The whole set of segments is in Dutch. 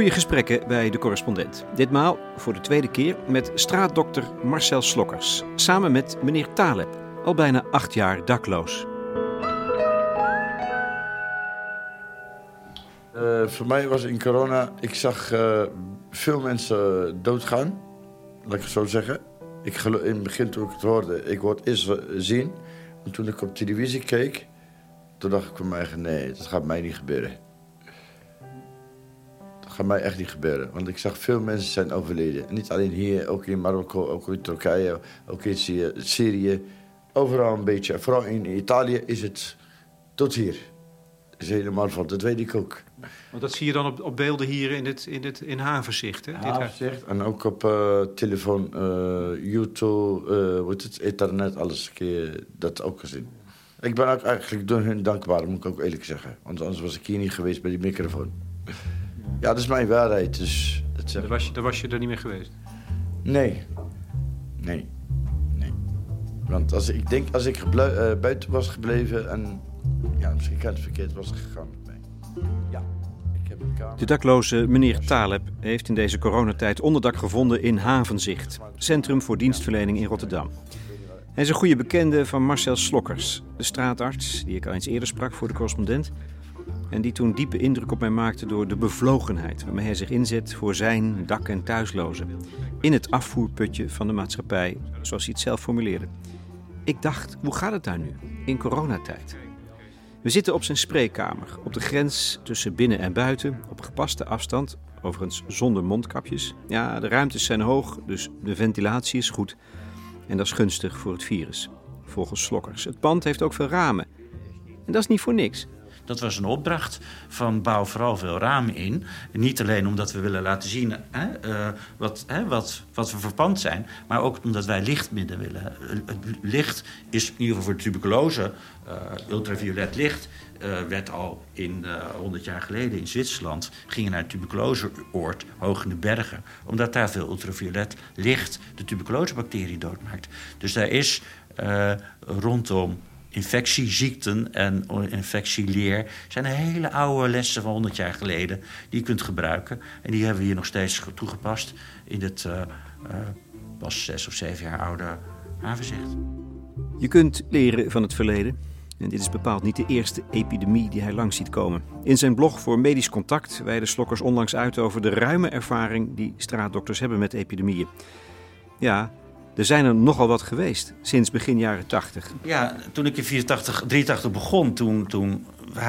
Goede gesprekken bij de correspondent. Ditmaal voor de tweede keer met straatdokter Marcel Slokkers. Samen met meneer Taleb, al bijna acht jaar dakloos. Uh, voor mij was in corona, ik zag uh, veel mensen doodgaan. Laat ik het zo zeggen. Ik in het begin toen ik het hoorde, ik word eerst zien. En toen ik op televisie keek, toen dacht ik van mij, nee, dat gaat mij niet gebeuren. Gaat mij echt niet gebeuren. Want ik zag veel mensen zijn overleden. En niet alleen hier, ook in Marokko, ook in Turkije, ook in Syrië. Overal een beetje. Vooral in Italië is het tot hier. Dat is helemaal van, dat weet ik ook. Want dat zie je dan op, op beelden hier in, het, in, het, in Havenzicht, hè? Havenzicht en ook op uh, telefoon, uh, YouTube, uh, wat het, internet, alles. Keer dat ook gezien. Ik ben ook eigenlijk door hun dankbaar, moet ik ook eerlijk zeggen. Want anders was ik hier niet geweest bij die microfoon. Ja, dat is mijn waarheid. Dus dat zeg... was, je, daar was je er niet meer geweest? Nee. Nee. Nee. Want als, ik denk, als ik uh, buiten was gebleven en... Ja, misschien kan het verkeerd was gegaan met mij. Ja. De dakloze meneer Taleb heeft in deze coronatijd onderdak gevonden in Havenzicht, Centrum voor Dienstverlening in Rotterdam. Hij is een goede bekende van Marcel Slokkers, de straatarts die ik al eens eerder sprak voor de correspondent. En die toen diepe indruk op mij maakte door de bevlogenheid waarmee hij zich inzet voor zijn dak- en thuislozen. In het afvoerputje van de maatschappij, zoals hij het zelf formuleerde. Ik dacht, hoe gaat het daar nu, in coronatijd? We zitten op zijn spreekkamer, op de grens tussen binnen en buiten, op gepaste afstand, overigens zonder mondkapjes. Ja, de ruimtes zijn hoog, dus de ventilatie is goed. En dat is gunstig voor het virus, volgens Slokkers. Het pand heeft ook veel ramen. En dat is niet voor niks. Dat was een opdracht van bouw vooral veel ramen in. Niet alleen omdat we willen laten zien hè, uh, wat, hè, wat, wat we verpand zijn... maar ook omdat wij licht midden willen. Licht is in ieder geval voor tuberculose, uh, ultraviolet licht... Uh, werd al in uh, 100 jaar geleden in Zwitserland... gingen naar het tuberculoseoord, hoog in de bergen... omdat daar veel ultraviolet licht de tuberculosebacterie doodmaakt. Dus daar is rondom infectieziekten en infectieleer zijn hele oude lessen van 100 jaar geleden die je kunt gebruiken. En die hebben we hier nog steeds toegepast in het uh, uh, pas zes of zeven jaar oude havenzicht. Je kunt leren van het verleden. En dit is bepaald niet de eerste epidemie die hij langs ziet komen. In zijn blog voor Medisch Contact wijden Slokkers onlangs uit over de ruime ervaring die straatdokters hebben met epidemieën. Ja, er zijn er nogal wat geweest sinds begin jaren 80. Ja, toen ik in 84, 83 begon, toen, toen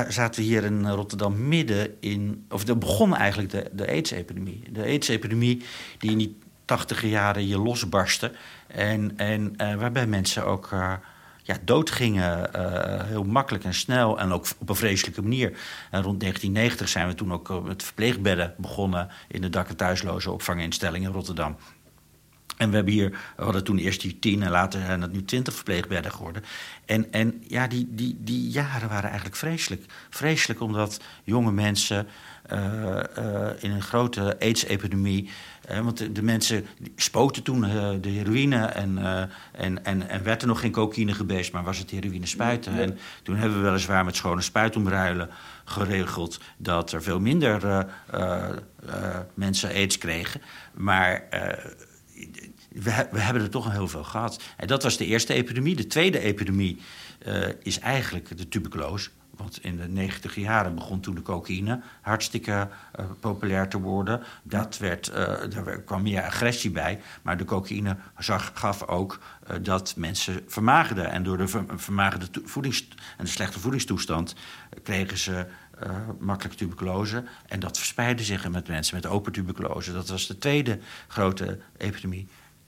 zaten we hier in Rotterdam midden in... of er begon eigenlijk de, de AIDS-epidemie. De AIDS-epidemie die in die tachtige jaren je losbarstte. En, en uh, waarbij mensen ook uh, ja, doodgingen, uh, heel makkelijk en snel en ook op een vreselijke manier. En rond 1990 zijn we toen ook met verpleegbedden begonnen... in de dak- en thuisloze in Rotterdam. En we hebben hier, we hadden toen eerst die tien en later zijn het nu twintig verpleegbedden geworden. En, en ja, die, die, die jaren waren eigenlijk vreselijk. Vreselijk omdat jonge mensen uh, uh, in een grote AIDS-epidemie. Uh, want de, de, mensen spoten toen de heroïne en, en, en, en werd er nog geen cocaïne geweest, maar was het heroïne spuiten. En toen hebben we weliswaar met schone spuitomruilen geregeld dat er veel minder mensen AIDS kregen. Maar we, hebben er toch heel veel gehad. En dat was de eerste epidemie. De tweede epidemie uh, is eigenlijk de tuberculose. Want in de negentig jaren begon toen de cocaïne hartstikke uh, populair te worden. Dat werd, uh, daar kwam meer agressie bij. Maar de cocaïne zag, gaf ook dat mensen vermagerden. En door de vermagerde voedings- en de slechte voedingstoestand kregen ze makkelijk tuberculose. En dat verspreidde zich met mensen met open tuberculose. Dat was de tweede grote epidemie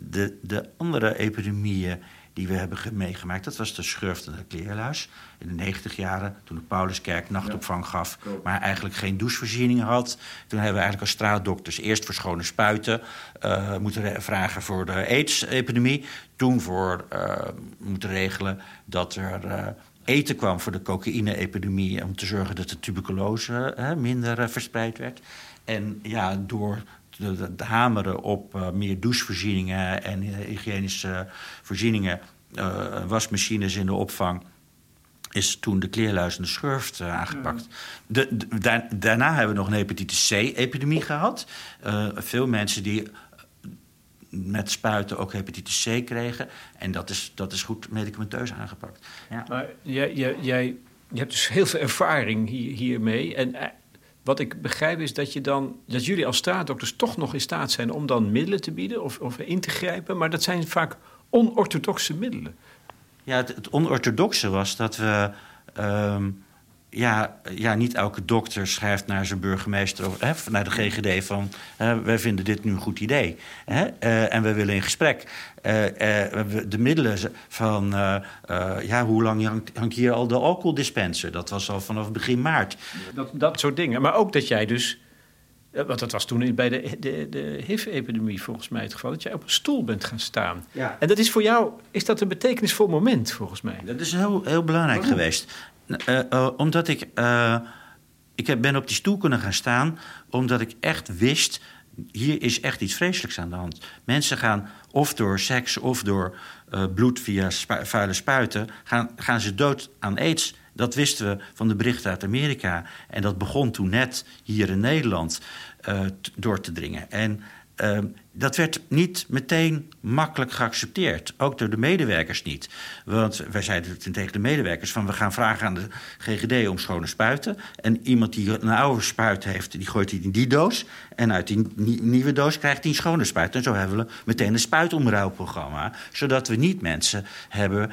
de, de andere epidemieën die we hebben meegemaakt... dat was de schurft en de kleerluis. In de negentig jaren, toen de Pauluskerk nachtopvang gaf... maar eigenlijk geen douchevoorzieningen had. Toen hebben we eigenlijk als straatdokters eerst voor schone spuiten... Uh, moeten vragen voor de AIDS-epidemie. Toen voor uh, moeten regelen dat er... Uh, eten kwam voor de cocaïne-epidemie... om te zorgen dat de tuberculose minder verspreid werd. En ja, door te, hameren op uh, meer douchevoorzieningen en uh, hygiënische voorzieningen, uh, wasmachines in de opvang. is toen de kleerluizende schurft uh, aangepakt. De, de, daarna hebben we nog een hepatitis C-epidemie gehad. Uh, veel mensen die met spuiten ook hepatitis C kregen. En dat is, dat is goed medicamenteus aangepakt. Ja. Maar jij, jij, jij je hebt dus heel veel ervaring hier, hiermee. En eh, wat ik begrijp is dat, je dan, dat jullie als straatdokters toch nog in staat zijn om dan middelen te bieden of, of in te grijpen. Maar dat zijn vaak onorthodoxe middelen. Ja, het, onorthodoxe was dat we. Ehm, ja, ja, niet elke dokter schrijft naar zijn burgemeester of hè, naar de GGD van hè, wij vinden dit nu een goed idee. Hè, uh, en we willen in gesprek. Uh, uh, de middelen van ja, hoe lang hangt, hangt, hier al de alcoholdispenser? Dat was al vanaf begin maart. Dat, dat soort dingen. Maar ook dat jij dus. Want dat was toen bij de, de, de HIV-epidemie volgens mij het geval, dat jij op een stoel bent gaan staan. Ja. En dat is voor jou, is dat een betekenisvol moment volgens mij? Dat is heel, heel belangrijk geweest. Uh, omdat ik, uh, ik ben op die stoel kunnen gaan staan, omdat ik echt wist, hier is echt iets vreselijks aan de hand. Mensen gaan of door seks of door bloed via vuile spuiten, gaan, gaan ze dood aan aids. Dat wisten we van de berichten uit Amerika. En dat begon toen net hier in Nederland door te dringen. En Ehm, dat werd niet meteen makkelijk geaccepteerd. Ook door de medewerkers niet. Want wij zeiden tegen de medewerkers: van we gaan vragen aan de GGD om schone spuiten. En iemand die een oude spuit heeft, die gooit die in die doos. En uit die nieuwe doos krijgt hij een schone spuit. En zo hebben we meteen een spuitomruilprogramma. Zodat we niet mensen hebben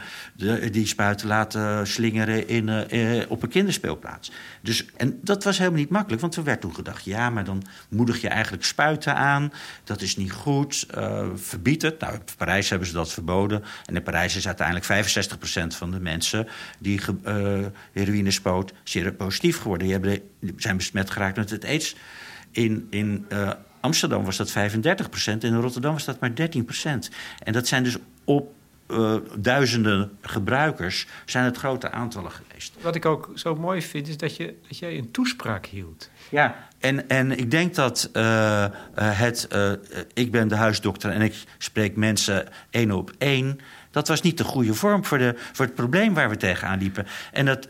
die spuiten laten slingeren in, uh, op een kinderspeelplaats. Dus, en dat was helemaal niet makkelijk, want er werd toen gedacht: ja, maar dan moedig je eigenlijk spuiten aan. Dat is niet goed. Uh, verbied het. Nou, in Parijs hebben ze dat verboden. En in Parijs is uiteindelijk 65% van de mensen die uh, heroïne spoot zeer positief geworden. Die, hebben, zijn besmet geraakt met het aids. In, in uh, Amsterdam was dat 35 procent. In Rotterdam was dat maar 13 procent. En dat zijn dus op duizenden gebruikers zijn het grote aantallen geweest. Wat ik ook zo mooi vind, is dat, je, dat jij een toespraak hield. Ja, en, en ik denk dat uh, het... Uh, ik ben de huisdokter en ik spreek mensen één op één... Dat was niet de goede vorm voor, de, voor het probleem waar we tegenaan liepen. En dat,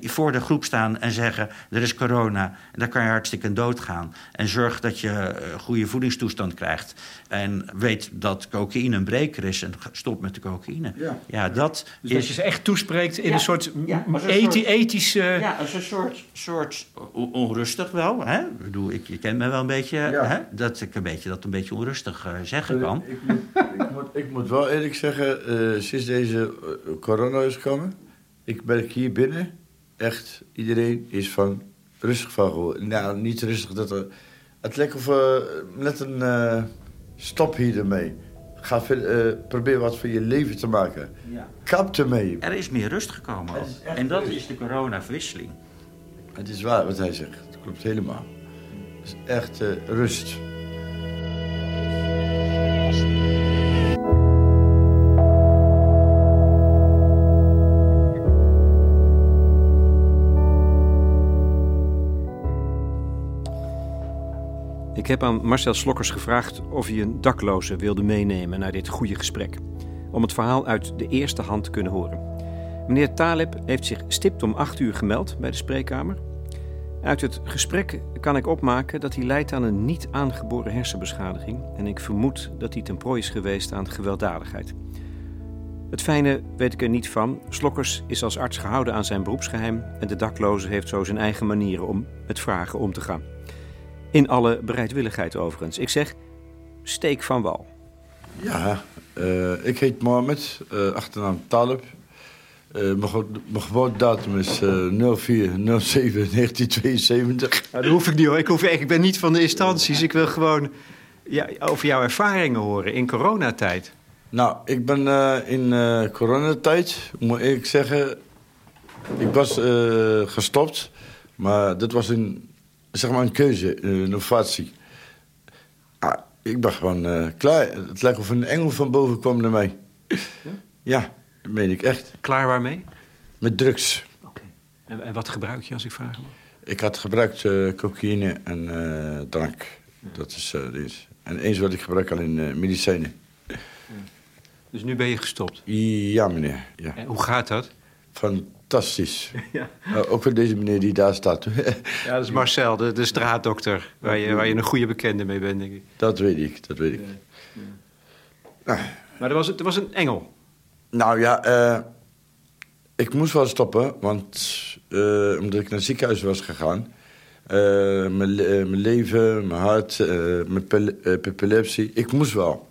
voor de groep staan en zeggen: er is corona, en daar kan je hartstikke doodgaan. En zorg dat je een goede voedingstoestand krijgt. En weet dat cocaïne een breker is en stop met de cocaïne. Ja, ja dat dus is... dat je ze echt toespreekt in een soort ja, eti ethische... Ja, als een soort, soort onrustig wel. Hè? Ik bedoel, ik, je kent me wel een beetje... Hè? Dat ik een beetje, dat een beetje onrustig uh, zeggen kan. Ik, ik, moet, ik, moet, ik moet wel eerlijk zeggen, uh, sinds deze corona is gekomen... Ik merk hier binnen, echt, iedereen is van rustig van geworden. Nou, niet rustig, dat er... Het lijkt of net een Stop hier ermee. Ga uh, probeer wat van je leven te maken. Ja. Kap ermee. Er is meer rust gekomen. En dat is de coronaverwisseling. Het is waar wat hij zegt. Het klopt helemaal. Het is echt uh, rust. Heb aan Marcel Slokkers gevraagd of hij een dakloze wilde meenemen naar dit goede gesprek. Om het verhaal uit de eerste hand te kunnen horen. Meneer Taleb heeft zich stipt om 8 uur gemeld bij de spreekkamer. Uit het gesprek kan ik opmaken dat hij lijdt aan een niet aangeboren hersenbeschadiging. En ik vermoed dat hij ten prooi is geweest aan gewelddadigheid. Het fijne weet ik er niet van. Slokkers is als arts gehouden aan zijn beroepsgeheim. En de dakloze heeft zo zijn eigen manieren om met vragen om te gaan. In alle bereidwilligheid overigens. Ik zeg, steek van wal. Ja, uh, ik heet Mohamed, uh, achternaam Talib. Uh, mijn geboortedatum is uh, 04 07 1972. Nou, dat hoef ik niet hoor. Ik, hoef, ik ben niet van de instanties. Ik wil gewoon ja, over jouw ervaringen horen in coronatijd. Nou, ik ben in coronatijd, moet ik zeggen... Ik was gestopt, maar dat was in zeg maar een keuze, een innovatie. Ah, ik ben gewoon uh, klaar. Het lijkt of een engel van boven kwam naar mij. Ja? ja, dat meen ik echt. Klaar waarmee? Met drugs. Oké. En, en, wat gebruik je als ik vraag? Ik had gebruikt uh, cocaïne en uh, drank. Dat is dit. En eens wat ik gebruik alleen medicijnen. Dus nu ben je gestopt? Ja, meneer. Ja. En hoe gaat dat? Fantastisch. Ja. Nou, ook voor deze meneer die daar staat. Ja, dat is Marcel, de, de straatdokter, waar je, waar je een goede bekende mee bent, denk ik. dat weet ik, dat weet ik. Maar er was, er was een engel. Nou ja, eh, ik moest wel stoppen, want eh, omdat ik naar het ziekenhuis was gegaan. eh, mijn, le- mijn leven, mijn hart, mijn pil- epilepsie. Ik moest wel.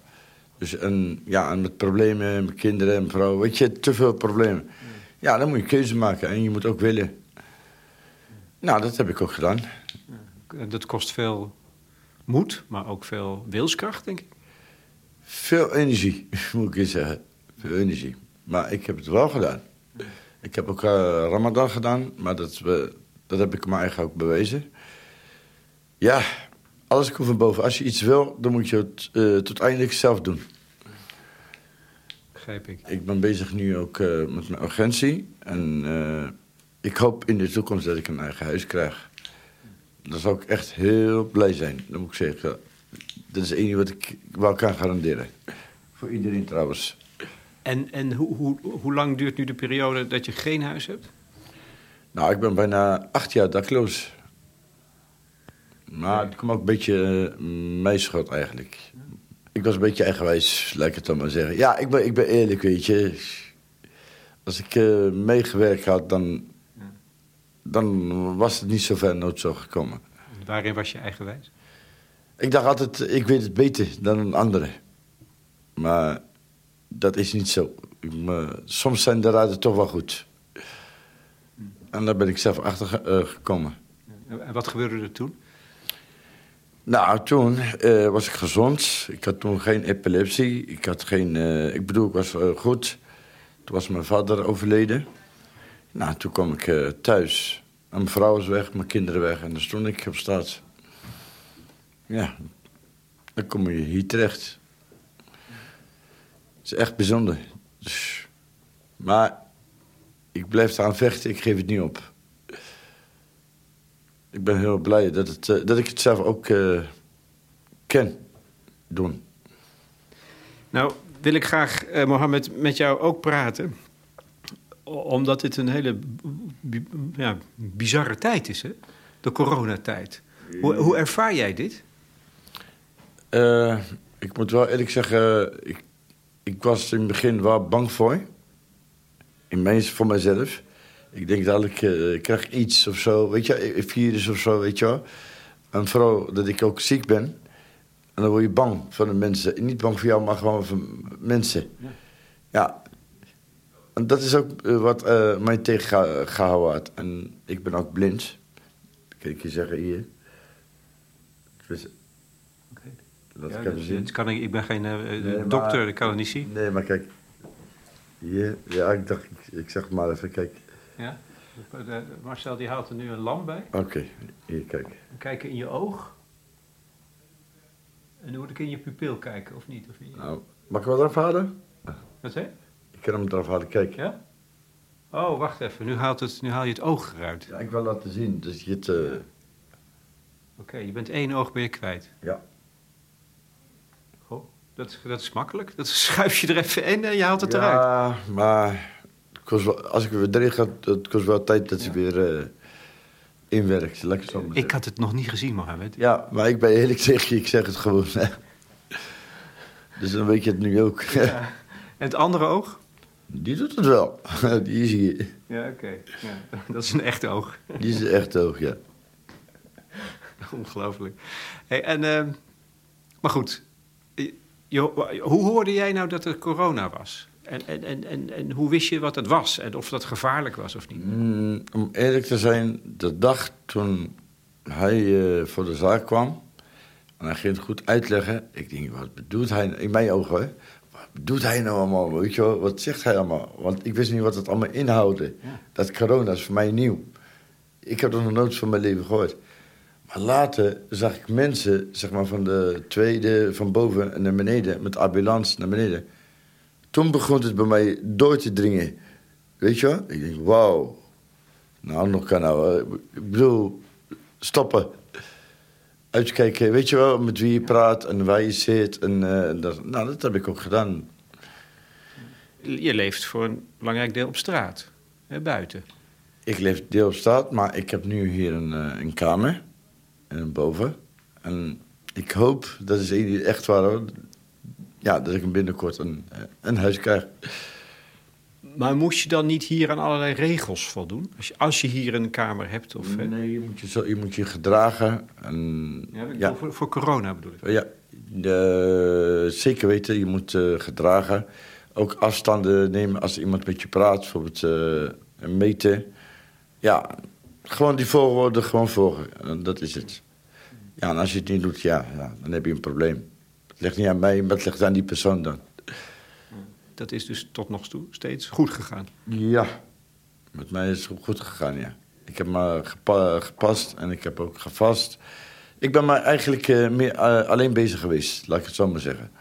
Dus en, ja, en met problemen, mijn kinderen en mijn vrouw. Weet je, te veel problemen. Ja, dan moet je keuze maken en je moet ook willen. Nou, dat heb ik ook gedaan. Dat kost veel moed, maar ook veel wilskracht, denk ik. Veel energie, moet ik eens zeggen. Veel energie. Maar ik heb het wel gedaan. Ik heb ook eh, Ramadan gedaan, maar dat, dat heb ik me eigenlijk ook bewezen. Ja, alles komt van boven. Als je iets wil, dan moet je het eh, tot eindelijk zelf doen. Ik. Ik ben bezig nu ook eh, met mijn agentie. En eh, ik hoop in de toekomst dat ik een eigen huis krijg. Dan zou ik echt heel blij zijn. Dan moet ik zeggen, dat is het enige wat ik wel kan garanderen. Voor iedereen trouwens. En, en hoe, hoe, hoe lang duurt nu de periode dat je geen huis hebt? Nou, ik ben bijna acht jaar dakloos. Maar het komt ook een beetje uh, mijn schuld eigenlijk. Ik was een beetje eigenwijs, laat ik het dan maar zeggen. Ja, ik ben, ik ben eerlijk, weet je. Als ik uh, meegewerkt had, dan, dan was het niet zo ver nood zo gekomen. Waarin was je eigenwijs? Ik dacht altijd, ik weet het beter dan een andere. Maar dat is niet zo. Ik, maar, soms zijn de raden toch wel goed. En daar ben ik zelf achter ge uh, gekomen. En wat gebeurde er toen? Nou, toen uh, was ik gezond. Ik had toen geen epilepsie. Ik had geen... Uh, ik bedoel, ik was uh, goed. Toen was mijn vader overleden. Nou, toen kwam ik thuis. Mijn vrouw was weg, mijn kinderen weg. En dan stond ik op straat. Ja, dan kom je hier terecht. Het is echt bijzonder. Dus, maar ik blijf eraan vechten, ik geef het niet op. Ik ben heel blij dat, het, uh, dat ik het zelf ook uh, ken doen. Nou, wil ik graag, uh, Mohammed, met jou ook praten. Omdat dit een hele ja, bizarre tijd is, hè? De coronatijd. Hoe, hoe ervaar jij dit? Ik moet wel eerlijk zeggen, ik, ik was in het begin wel bang voor. Voor mezelf. Ik denk dat ik, uh, ik krijg iets of zo, weet je, een virus of zo, weet je wel. En vooral dat ik ook ziek ben. En dan word je bang van de mensen. Niet bang voor jou, maar gewoon van mensen. Ja. ja. En dat is ook uh, wat uh, mij tegengehouden had. En ik ben ook blind. Kan ik je zeggen hier. Dus, okay. Dat ja, kan dus, zien. Kan ik, ik ben geen nee, dokter, maar, ik kan het niet zien. Nee, maar kijk. Hier, ja, ik dacht, ik, ik zeg maar even, kijk. Ja, de, Marcel die haalt er nu een lamp bij. Oké, okay. hier, kijk. Kijken in je oog. En dan moet ik in je pupil kijken, of niet? Of niet? Nou, mag ik wel eraf halen? Wat zei Ik kan hem eraf halen, kijk. Ja? Oh, wacht even. Nu, haalt het, nu haal je het oog eruit. Ja, ik wil laten zien, dus je het... Uh... Oké, okay, je bent één oog ben je kwijt. Ja. Goh, dat, is, dat is makkelijk. Dat schuif je er even in en je haalt het ja, eruit. Ja, maar wel, als ik weer erin ga, het kost wel tijd dat ze ja. weer uh, inwerkt. Lekker zo ik had het nog niet gezien, Mohammed. Ja, maar ik ben eerlijk tegen je, ik zeg het gewoon. dus dan weet je het nu ook. Ja. En het andere oog? Die doet het wel. Die is hier. Ja, oké. Okay. Ja, dat is een echt oog. Die is een echt oog, ja. Ongelooflijk. Hey, en, uh, maar goed, je, hoe hoorde jij nou dat er corona was? En, en, en, en, en hoe wist je wat het was en of dat gevaarlijk was of niet? Mm, om eerlijk te zijn, de dag toen hij uh, voor de zaak kwam... en hij ging het goed uitleggen... ik denk, wat bedoelt hij... in mijn ogen, hè? wat bedoelt hij nou allemaal? Weet je wel, wat zegt hij allemaal? Want ik wist niet wat het allemaal inhoudde. Ja. Dat corona is voor mij nieuw. Ik heb er nog nooit van mijn leven gehoord. Maar later zag ik mensen, zeg maar van de tweede, van boven naar beneden... met ambulance naar beneden... Toen begon het bij mij door te dringen. Weet je wel? Ik denk, wauw. Nou, nog kan nou. Ik bedoel, stoppen. Uitkijken, weet je wel, met wie je praat en waar je zit. En, uh, dat, nou, dat heb ik ook gedaan. Je leeft voor een belangrijk deel op straat. hè, buiten. Ik leef deel op straat, maar ik heb nu hier een, eh, een kamer. En boven. En ik hoop, dat is echt waar hoor. Ja, dat ik hem binnenkort een, eh, een huis krijg. Maar moest je dan niet hier aan allerlei regels voldoen? Als je, als je hier een kamer hebt? Of? Nee, je moet je, zo, je, moet je gedragen. En, Ja, Voor, voor corona bedoel ik. ja de- zeker weten, je moet eh, gedragen. Ook afstanden nemen als iemand met je praat. Bijvoorbeeld eh, meten. Ja, gewoon die volgorde gewoon volgen. En dat is het. Ja, en als je het niet doet, ja, ja, dan heb je een probleem. Het ligt niet aan mij, maar het ligt aan die persoon dan. Dat is dus tot nog toe steeds goed gegaan. Ja, met mij is het goed gegaan, ja. Ik heb me gepa- gepast en ik heb ook gevast. Ik ben maar eigenlijk eh, meer eh, alleen bezig geweest, laat ik het zo maar zeggen.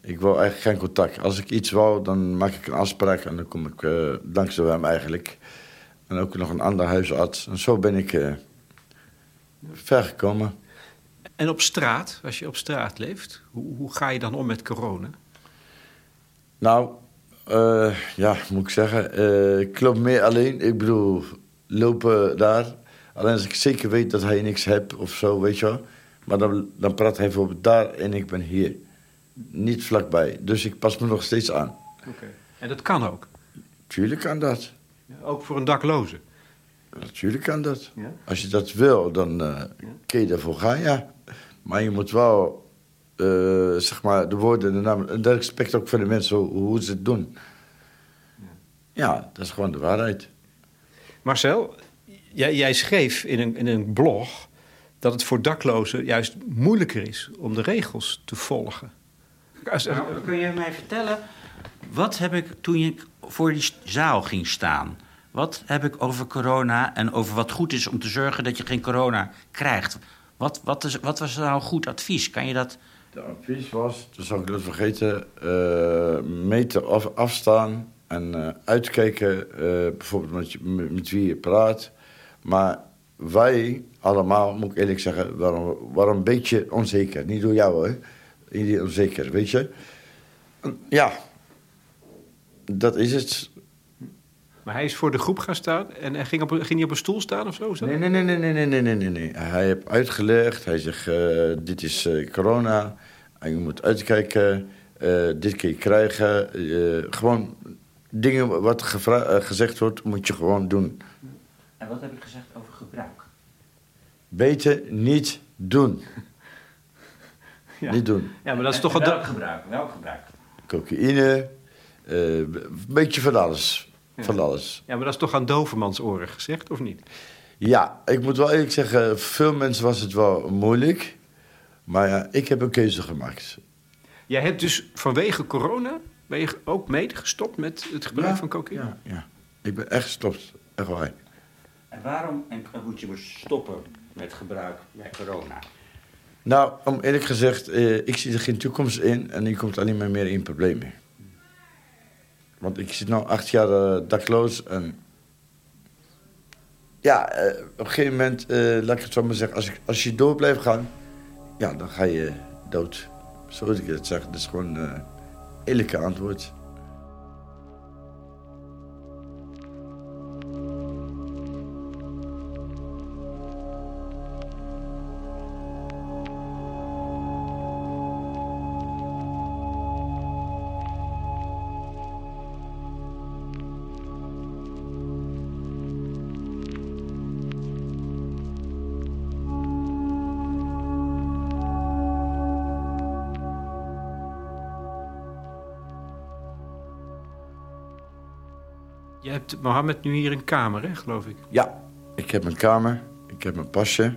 Ik wou eigenlijk geen contact. Als ik iets wou, dan maak ik een afspraak en dan kom ik eh, dankzij hem eigenlijk. En ook nog een ander huisarts. En zo ben ik eh ver gekomen. En op straat, als je op straat leeft, hoe, hoe ga je dan om met corona? Nou, eh, ja, moet ik zeggen. eh, ik loop meer alleen. Ik bedoel, lopen daar. Alleen als ik zeker weet dat hij niks heeft of zo, weet je wel. Maar dan, dan praat hij bijvoorbeeld daar en ik ben hier. Niet vlakbij. Dus ik pas me nog steeds aan. En dat kan ook. Tuurlijk kan dat. Ja, Ook voor een dakloze. Natuurlijk kan dat. Ja? Als je dat wil, dan eh kun je daarvoor gaan, ja. Maar je moet wel, eh, zeg maar, de woorden en de namen... En dat respect ook voor de mensen, hoe, hoe ze het doen. Ja, dat is gewoon de waarheid. Marcel, jij, jij schreef in een, in een blog dat het voor daklozen juist moeilijker is om de regels te volgen. Als- Nou, kun je mij vertellen, wat heb ik toen ik voor die zaal ging staan... wat heb ik over corona en over wat goed is om te zorgen dat je geen corona krijgt? Wat, wat, is, wat was nou goed advies? Kan je dat... De advies was, dat zou ik dat vergeten, eh, meten af, afstaan en eh, uitkijken, eh, bijvoorbeeld met, met, wie je praat. Maar wij allemaal, moet ik eerlijk zeggen, waren, een beetje onzeker. Niet door jou, hè. Iedereen onzeker, weet je. Ja, dat is het. Maar hij is voor de groep gaan staan en hij ging, op, ging hij op een stoel staan of zo? Nee, nee, nee, nee, nee, nee, nee, nee, nee, nee. Hij heeft uitgelegd, hij zegt, eh, dit is eh, corona, en je moet uitkijken, eh, dit kun je krijgen. eh, gewoon dingen wat gevra- gezegd wordt, moet je gewoon doen. En wat heb ik gezegd over gebruik? Beter niet doen. Ja. Niet doen. Ja, maar dat is toch een... Welk gebruik? Welk gebruik? Cocaïne, eh, een beetje van alles. Van alles. Ja, maar dat is toch aan dovermans oren gezegd, of niet? Ja, ik moet wel eerlijk zeggen, voor veel mensen was het wel moeilijk. Maar ja, ik heb een keuze gemaakt. Jij hebt dus vanwege corona, ben je ook mede gestopt met het gebruik Ja, van cocaïne? Ja, ja. Ik ben echt gestopt. Echt waar. En waarom en- moet je stoppen met gebruik bij corona? Nou, om eerlijk gezegd, eh, ik zie er geen toekomst in en je komt alleen maar meer in problemen. Want ik zit nu acht jaar eh, dakloos en... Ja, eh, op een gegeven moment, eh, laat ik het zo maar zeggen, als, ik, als je door blijft gaan, ja, dan ga je dood. Zoals ik het zeg, dat is gewoon een eerlijke antwoord. Je hebt Mohammed nu hier een kamer, hè, geloof ik. Ja, ik heb mijn kamer, ik heb mijn pasje.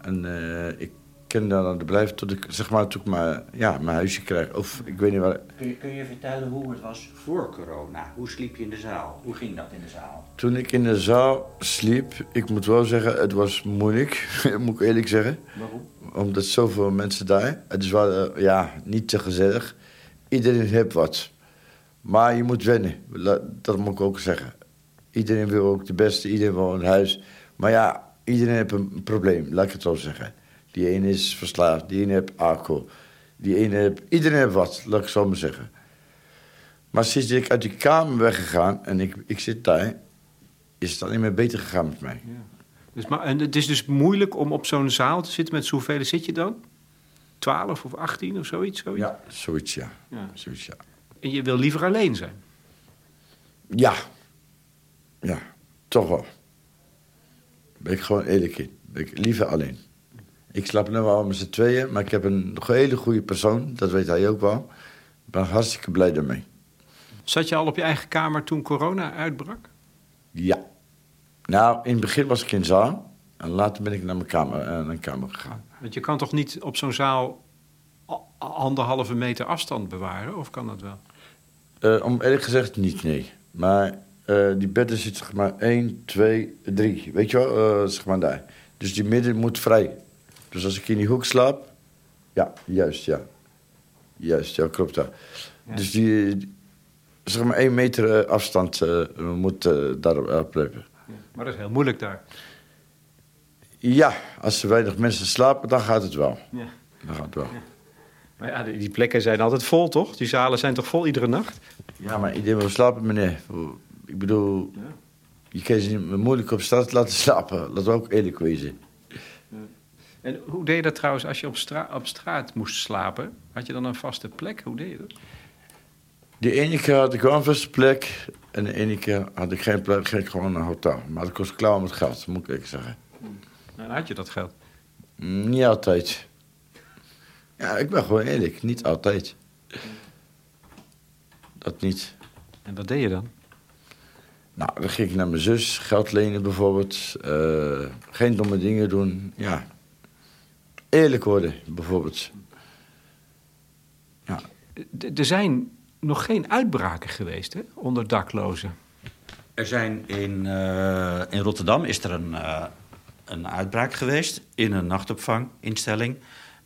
En eh, ik kan daar aan de blijven tot ik, zeg maar, tot ik maar, ja, mijn huisje krijg. Of ik weet niet waar. Kun je, kun je vertellen hoe het was voor corona? Hoe sliep je in de zaal? Hoe ging dat in de zaal? Toen ik in de zaal sliep, ik moet wel zeggen, het was moeilijk, moet ik eerlijk zeggen. Waarom? Omdat zoveel mensen daar, het is wel, eh, ja, niet te gezellig. Iedereen heeft wat. Maar je moet wennen, dat moet ik ook zeggen. Iedereen wil ook de beste, iedereen wil een huis. Maar ja, iedereen heeft een probleem, laat ik het zo zeggen. Die ene is verslaafd, die ene heeft alcohol. Die ene heeft, iedereen heeft wat, laat ik het zo maar zeggen. Maar sinds ik uit die kamer weggegaan en ik, ik zit daar... is het alleen maar beter gegaan met mij. Ja. Dus, maar, en het is dus moeilijk om op zo'n zaal te zitten met zoveel zit je dan? 12 of 18 of zoiets? zoiets? Ja, zoiets ja. Ja. Zoiets, ja. En je wil liever alleen zijn? Ja. Ja, toch wel. Ben ik gewoon eerlijk in. Ben ik liever alleen. Ik slaap nu wel met z'n tweeën, maar ik heb een hele goede persoon. Dat weet hij ook wel. Ik ben hartstikke blij daarmee. Zat je al op je eigen kamer toen corona uitbrak? Ja. Nou, in het begin was ik in zaal. En later ben ik naar mijn kamer, eh, naar mijn kamer gegaan. Want je kan toch niet op zo'n zaal anderhalve meter afstand bewaren? Of kan dat wel? Eh, om eerlijk gezegd niet, nee. Maar eh, die bedden zitten zeg maar 1, 2, 3. Weet je wel, eh, zeg maar daar. Dus die midden moet vrij. Dus als ik in die hoek slaap... Ja, juist, ja. Juist, ja, klopt dat. Ja. Dus die, zeg maar 1 meter afstand moet daarop blijven. Maar dat is heel moeilijk daar. Ja, als er weinig mensen slapen, dan gaat het wel. Ja. Dan gaat het wel. Maar ja, die die plekken zijn altijd vol, toch? Die zalen zijn toch vol iedere nacht? Ja, maar iedereen wil slapen, meneer. Ik bedoel, Ja. je kan ze niet moeilijk op straat laten slapen. Laten we ook eerlijk wezen. En hoe deed je dat trouwens als je op, stra op straat moest slapen? Had je dan een vaste plek? Hoe deed je dat? De ene keer had ik wel een vaste plek. En de ene keer had ik geen plek, ging ik gewoon naar een hotel. Maar dat kost klauw met geld, moet ik zeggen. Nou, dan had je dat geld. Niet altijd. Ja, ik ben gewoon eerlijk. Niet altijd. Dat niet. En wat deed je dan? Nou, dan ging ik naar mijn zus geld lenen bijvoorbeeld. Eh, geen domme dingen doen. Ja. Eerlijk worden, bijvoorbeeld. Ja. Er zijn nog geen uitbraken geweest hè, onder daklozen. Er zijn in, eh, in Rotterdam is er een, eh, een uitbraak geweest in een nachtopvanginstelling.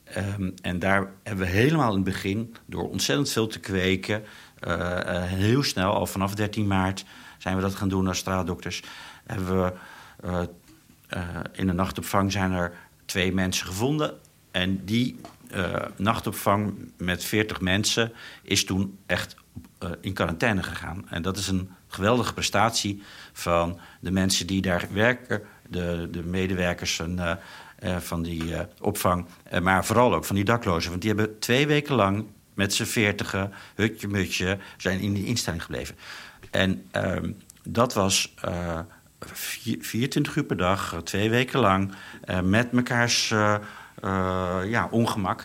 Ehm, en daar hebben we helemaal in het begin, door ontzettend veel te kweken, eh, eh, heel snel, al vanaf 13 maart, zijn we dat gaan doen als straatdokters. Hebben we eh, in de nachtopvang zijn er twee mensen gevonden. En die nachtopvang met 40 mensen is toen echt in quarantaine gegaan. En dat is een geweldige prestatie van de mensen die daar werken, de, de medewerkers eh, van die eh, opvang, eh, maar vooral ook van die daklozen. Want die hebben twee weken lang met z'n veertigen, hutje mutje, zijn in die instelling gebleven. En ehm, dat was eh, vier- 24 uur per dag, eh, twee weken lang, eh, met mekaars eh, eh, ja, ongemak.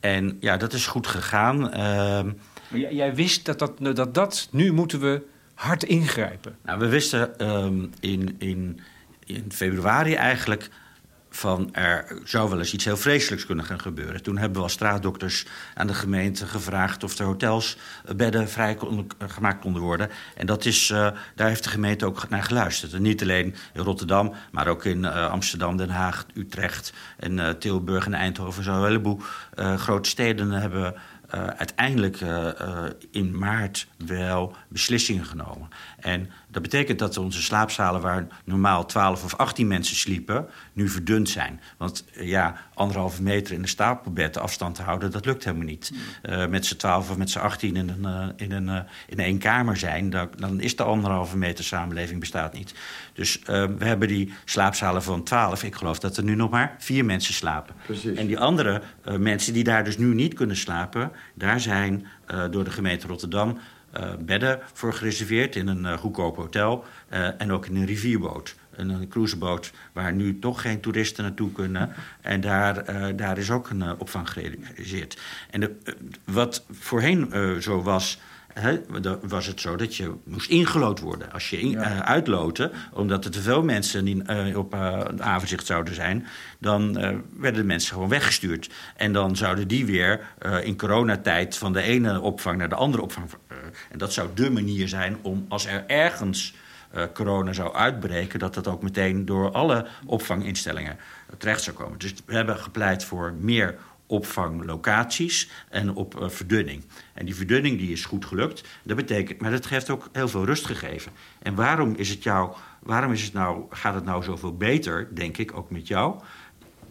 En ja, dat is goed gegaan. Ehm, jij, jij wist dat dat, dat dat, nu moeten we hard ingrijpen. Nou, we wisten ehm, in, in, in februari eigenlijk van er zou wel eens iets heel vreselijks kunnen gaan gebeuren. Toen hebben we als straatdokters aan de gemeente gevraagd of er hotels eh, bedden vrij eh, gemaakt konden worden. En dat is, eh, daar heeft de gemeente ook naar geluisterd. Niet alleen in Rotterdam, maar ook in Amsterdam, Den Haag, Utrecht en Tilburg en Eindhoven. Zo een heleboel grote steden hebben uiteindelijk in maart wel beslissingen genomen. En dat betekent dat onze slaapzalen waar normaal 12 of 18 mensen sliepen, nu verdund zijn. Want eh, ja, anderhalve meter in een stapelbed afstand te houden, dat lukt helemaal niet. Eh, met z'n 12 of met z'n 18 in een, eh, in een, in één kamer zijn, dan, dan is de anderhalve meter samenleving bestaat niet. Dus we hebben die slaapzalen van 12. Ik geloof dat er nu nog maar vier mensen slapen. Precies. En die andere mensen die daar dus nu niet kunnen slapen, daar zijn door de gemeente Rotterdam bedden voor gereserveerd in een eh, goedkoop hotel eh, en ook in een rivierboot. Een, cruiseboot waar nu toch geen toeristen naartoe kunnen. En daar, eh, daar is ook een eh, opvang gerealiseerd. En de, eh, wat voorheen eh, zo was, dan was het zo dat je moest ingelood worden. Als je in, Ja. eh, uitloten, omdat er te veel mensen die, eh, op eh, het aangezicht zouden zijn, dan werden de mensen gewoon weggestuurd. En dan zouden die weer in coronatijd van de ene opvang naar de andere opvang. en dat zou dé manier zijn om als er ergens corona zou uitbreken, dat dat ook meteen door alle opvanginstellingen terecht zou komen. Dus we hebben gepleit voor meer opvanglocaties en op eh, verdunning. En die verdunning die is goed gelukt. Dat betekent, maar dat heeft ook heel veel rust gegeven. En waarom is het jou, waarom is het nou, gaat het nou zoveel beter, denk ik, ook met jou?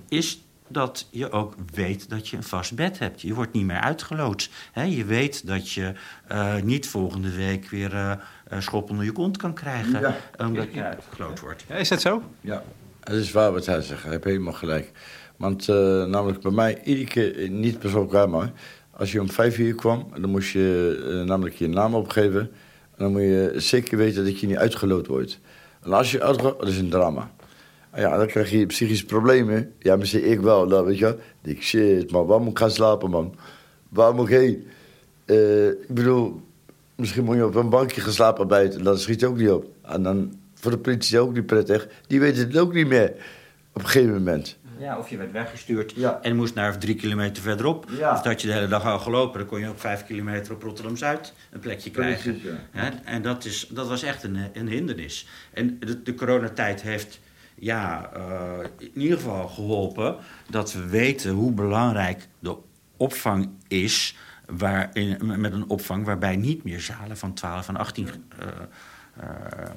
Is dat je ook weet dat je een vast bed hebt. Je wordt niet meer uitgeloodst. Hè? Je weet dat je uh, niet volgende week weer uh, schop onder je kont kan krijgen... Ja. omdat je uitgeloot wordt. Ja, is dat zo? Ja, dat is waar wat hij zegt. Hij heeft helemaal gelijk. Want uh, namelijk bij mij, iedere keer, niet persoonlijk maar... als je om vijf uur kwam, dan moest je namelijk je naam opgeven... en dan moet je zeker weten dat je niet uitgeloot wordt. En als je uitgeloot, dat is een drama. Ja, dan krijg je psychische problemen. Ja, misschien ik wel, dan weet je Ik shit, man, waar moet ik gaan slapen, man? Waar moet ik? Uh, ik bedoel, misschien moet je op een bankje gaan slapen buiten. Dat schiet ook niet op. En dan voor de politie ook niet prettig. Die weten het ook niet meer op een gegeven moment. Ja, of je werd weggestuurd en moest naar drie kilometer verderop. Of dat je de hele dag al gelopen, dan kon je ook vijf kilometer op Rotterdam-Zuid een plekje krijgen. En dat, is, dat was echt een, een hindernis. En de, de coronatijd heeft ja, uh, in ieder geval geholpen dat we weten hoe belangrijk de opvang is. Waar, in, met een opvang waarbij niet meer zalen van 12 en 18 uh, uh,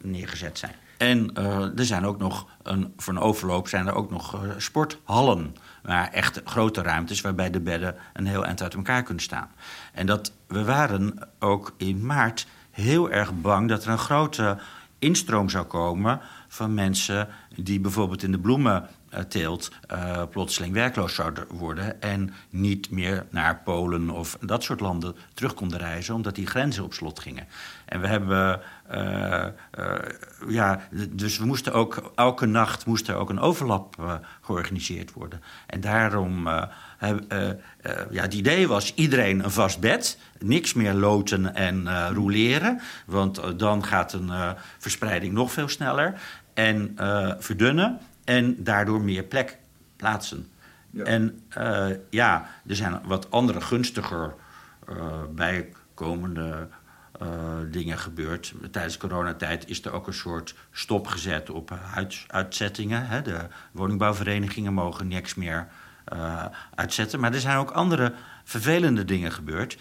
neergezet zijn. En uh, er zijn ook nog, een, voor een overloop zijn er ook nog uh, sporthallen. Maar echt grote ruimtes waarbij de bedden een heel eind uit elkaar kunnen staan. En dat, we waren ook in maart heel erg bang dat er een grote instroom zou komen van mensen die bijvoorbeeld in de bloementeelt uh, plotseling werkloos zouden worden en niet meer naar Polen of dat soort landen terug konden reizen, omdat die grenzen op slot gingen. En we hebben, uh, uh, ja, dus we moesten ook, elke nacht moest er ook een overlap georganiseerd worden. En daarom, ja, het idee was iedereen een vast bed, niks meer loten en roleren, want dan gaat een verspreiding nog veel sneller en verdunnen en daardoor meer plek plaatsen. Ja. En ja, er zijn wat andere gunstiger bijkomende dingen gebeurd. Tijdens coronatijd is er ook een soort stop gezet op uitzettingen. Hè. De woningbouwverenigingen mogen niks meer uitzetten. Maar er zijn ook andere vervelende dingen gebeurd.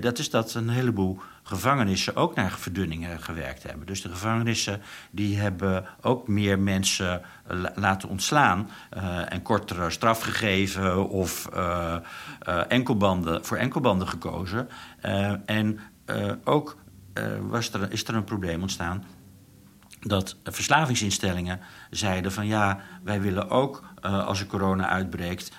dat is dat een heleboel gevangenissen ook naar verdunningen gewerkt hebben. Dus de gevangenissen die hebben ook meer mensen laten ontslaan en kortere straf gegeven of enkelbanden, voor enkelbanden gekozen. en ook was er, is er een probleem ontstaan dat verslavingsinstellingen zeiden van ja, wij willen ook uh, als er corona uitbreekt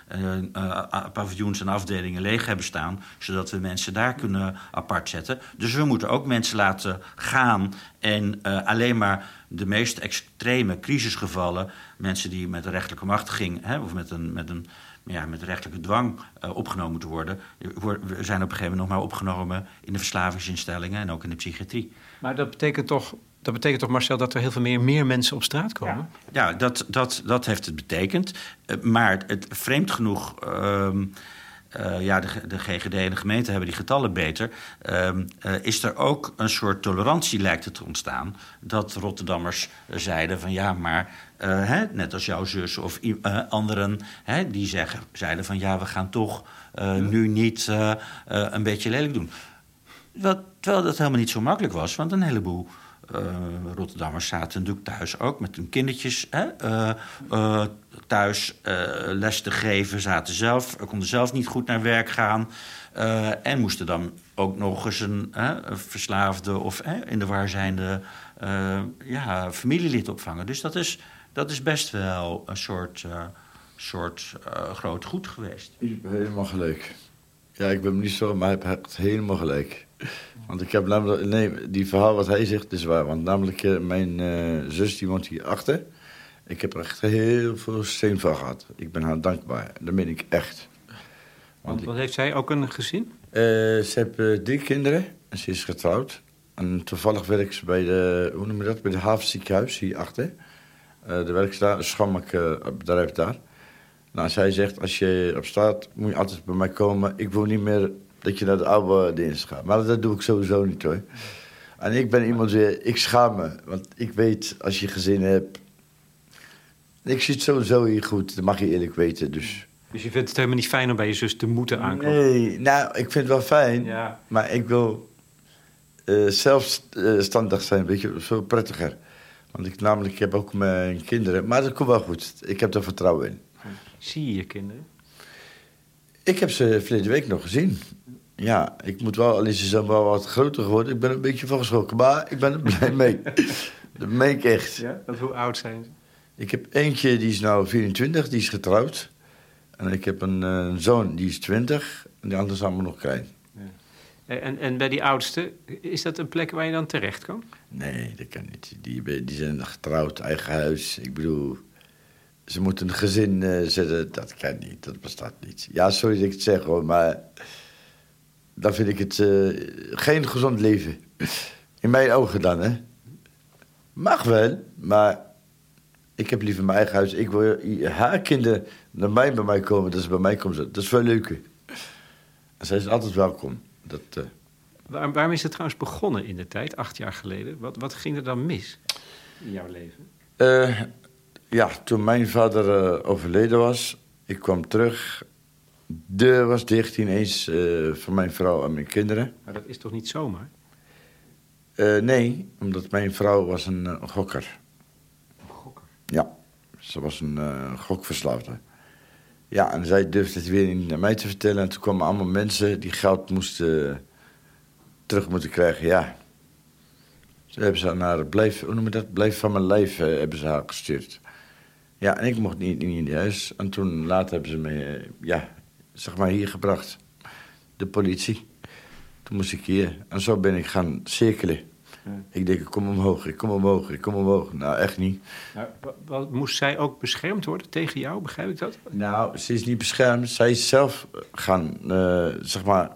paviljoens en afdelingen leeg hebben staan, zodat we mensen daar kunnen apart zetten. Dus we moeten ook mensen laten gaan en alleen maar de meest extreme crisisgevallen, mensen die met een rechtelijke machtiging hè, of met een, met een ja, met rechtelijke dwang opgenomen moeten worden, we zijn op een gegeven moment nog maar opgenomen in de verslavingsinstellingen en ook in de psychiatrie. Maar dat betekent toch dat betekent toch, Marcel, dat er heel veel meer, meer mensen op straat komen? Ja, ja dat, dat, dat heeft het betekend. Uh, maar het, vreemd genoeg. Uh, uh, ja, de, de, GGD en de gemeente hebben die getallen beter. Ehm, is er ook een soort tolerantie lijkt het te ontstaan. Dat Rotterdammers zeiden van ja, maar hè, net als jouw zus of anderen, hè, die zeggen, zeiden van ja, we gaan toch nu niet een beetje lelijk doen. Wat, terwijl dat helemaal niet zo makkelijk was, want een heleboel Rotterdammers zaten natuurlijk thuis ook met hun kindertjes hè, thuis les te geven. Zaten zelf, konden zelf niet goed naar werk gaan. en moesten dan ook nog eens een verslaafde of in de waar zijnde ja, familielid opvangen. Dus dat is, dat is best wel een soort, soort groot goed geweest. Ik ben helemaal gelijk. Ja, ik ben niet zo, maar hij heeft helemaal gelijk. Want ik heb namelijk, nee, die verhaal wat hij zegt is waar. Want namelijk, uh, mijn uh, zus die woont hier achter. Ik heb er echt heel veel steun van gehad. Ik ben haar dankbaar. Dat meen ik echt. Want wat heeft zij ook een gezin? Uh, ze heeft drie kinderen en ze is getrouwd. En toevallig werkt ze bij de, hoe noem je dat, bij de havenziekenhuis hierachter. Uh, de werkt daar, een schammek bedrijf daar. Nou, zij zegt, als je op straat moet je altijd bij mij komen. Ik wil niet meer dat je naar de oude dienst gaat. Maar dat doe ik sowieso niet hoor. En ik ben iemand weer, ik schaam me. Want ik weet, als je gezin hebt... Ik zit sowieso hier goed, dat mag je eerlijk weten. Dus, dus je vindt het helemaal niet fijn om bij je zus te moeten aankomen? Nee, nou, ik vind het wel fijn. Ja. Maar ik wil uh, zelfstandig zijn, weet je, veel prettiger. Want ik namelijk ik heb ook mijn kinderen. Maar dat komt wel goed. Ik heb er vertrouwen in. Zie je je kinderen? Ik heb ze verleden week nog gezien. Ja, ik moet wel, al is ze zo wel wat groter geworden. Ik ben een beetje van geschrokken, maar ik ben er blij mee. dat meen ik echt. Ja? hoe oud zijn ze? Ik heb eentje, die is nou 24, die is getrouwd. En ik heb een, eh, zoon, die is 20. En die andere is allemaal nog klein. Ja. En, en bij die oudste, is dat een plek waar je dan terecht kan? Nee, dat kan niet. Die, die zijn getrouwd, eigen huis. Ik bedoel, ze moeten een gezin uh, zetten. Dat kan niet, dat bestaat niet. Ja, sorry dat ik het zeg hoor, maar dan vind ik het uh, geen gezond leven. In mijn ogen dan, hè. Mag wel, maar ik heb liever mijn eigen huis. Ik wil haar kinderen naar mij bij mij komen, dat ze bij mij komen. Dat is veel leuker. En zij is altijd welkom. Dat, uh... Waar, waarom is het trouwens begonnen in de tijd, acht jaar geleden? Wat, wat ging er dan mis in jouw leven? Uh, ja, toen mijn vader uh, overleden was, ik kwam terug. De was dicht ineens van mijn vrouw en mijn kinderen. Maar dat is toch niet zomaar? nee, omdat mijn vrouw was een gokker. Ja, ze was een gokverslaafde. Ja, en zij durfde het weer niet naar mij te vertellen. En toen kwamen allemaal mensen die geld moesten terug moeten krijgen. Ja, ze hebben ze naar blijf, hoe noem je dat? Blijf van mijn lijf uh, hebben ze haar gestuurd. Ja, en ik mocht niet, in huis. En toen later hebben ze me, uh, ja, zeg maar hier gebracht. De politie. Toen moest ik hier. En zo ben ik gaan cirkelen. Ik denk, ik kom omhoog, ik kom omhoog, ik kom omhoog. Nou, echt niet. Nou, wat, moest zij ook beschermd worden tegen jou, begrijp ik dat? Nou, ze is niet beschermd. Zij is zelf gaan, uh, zeg maar,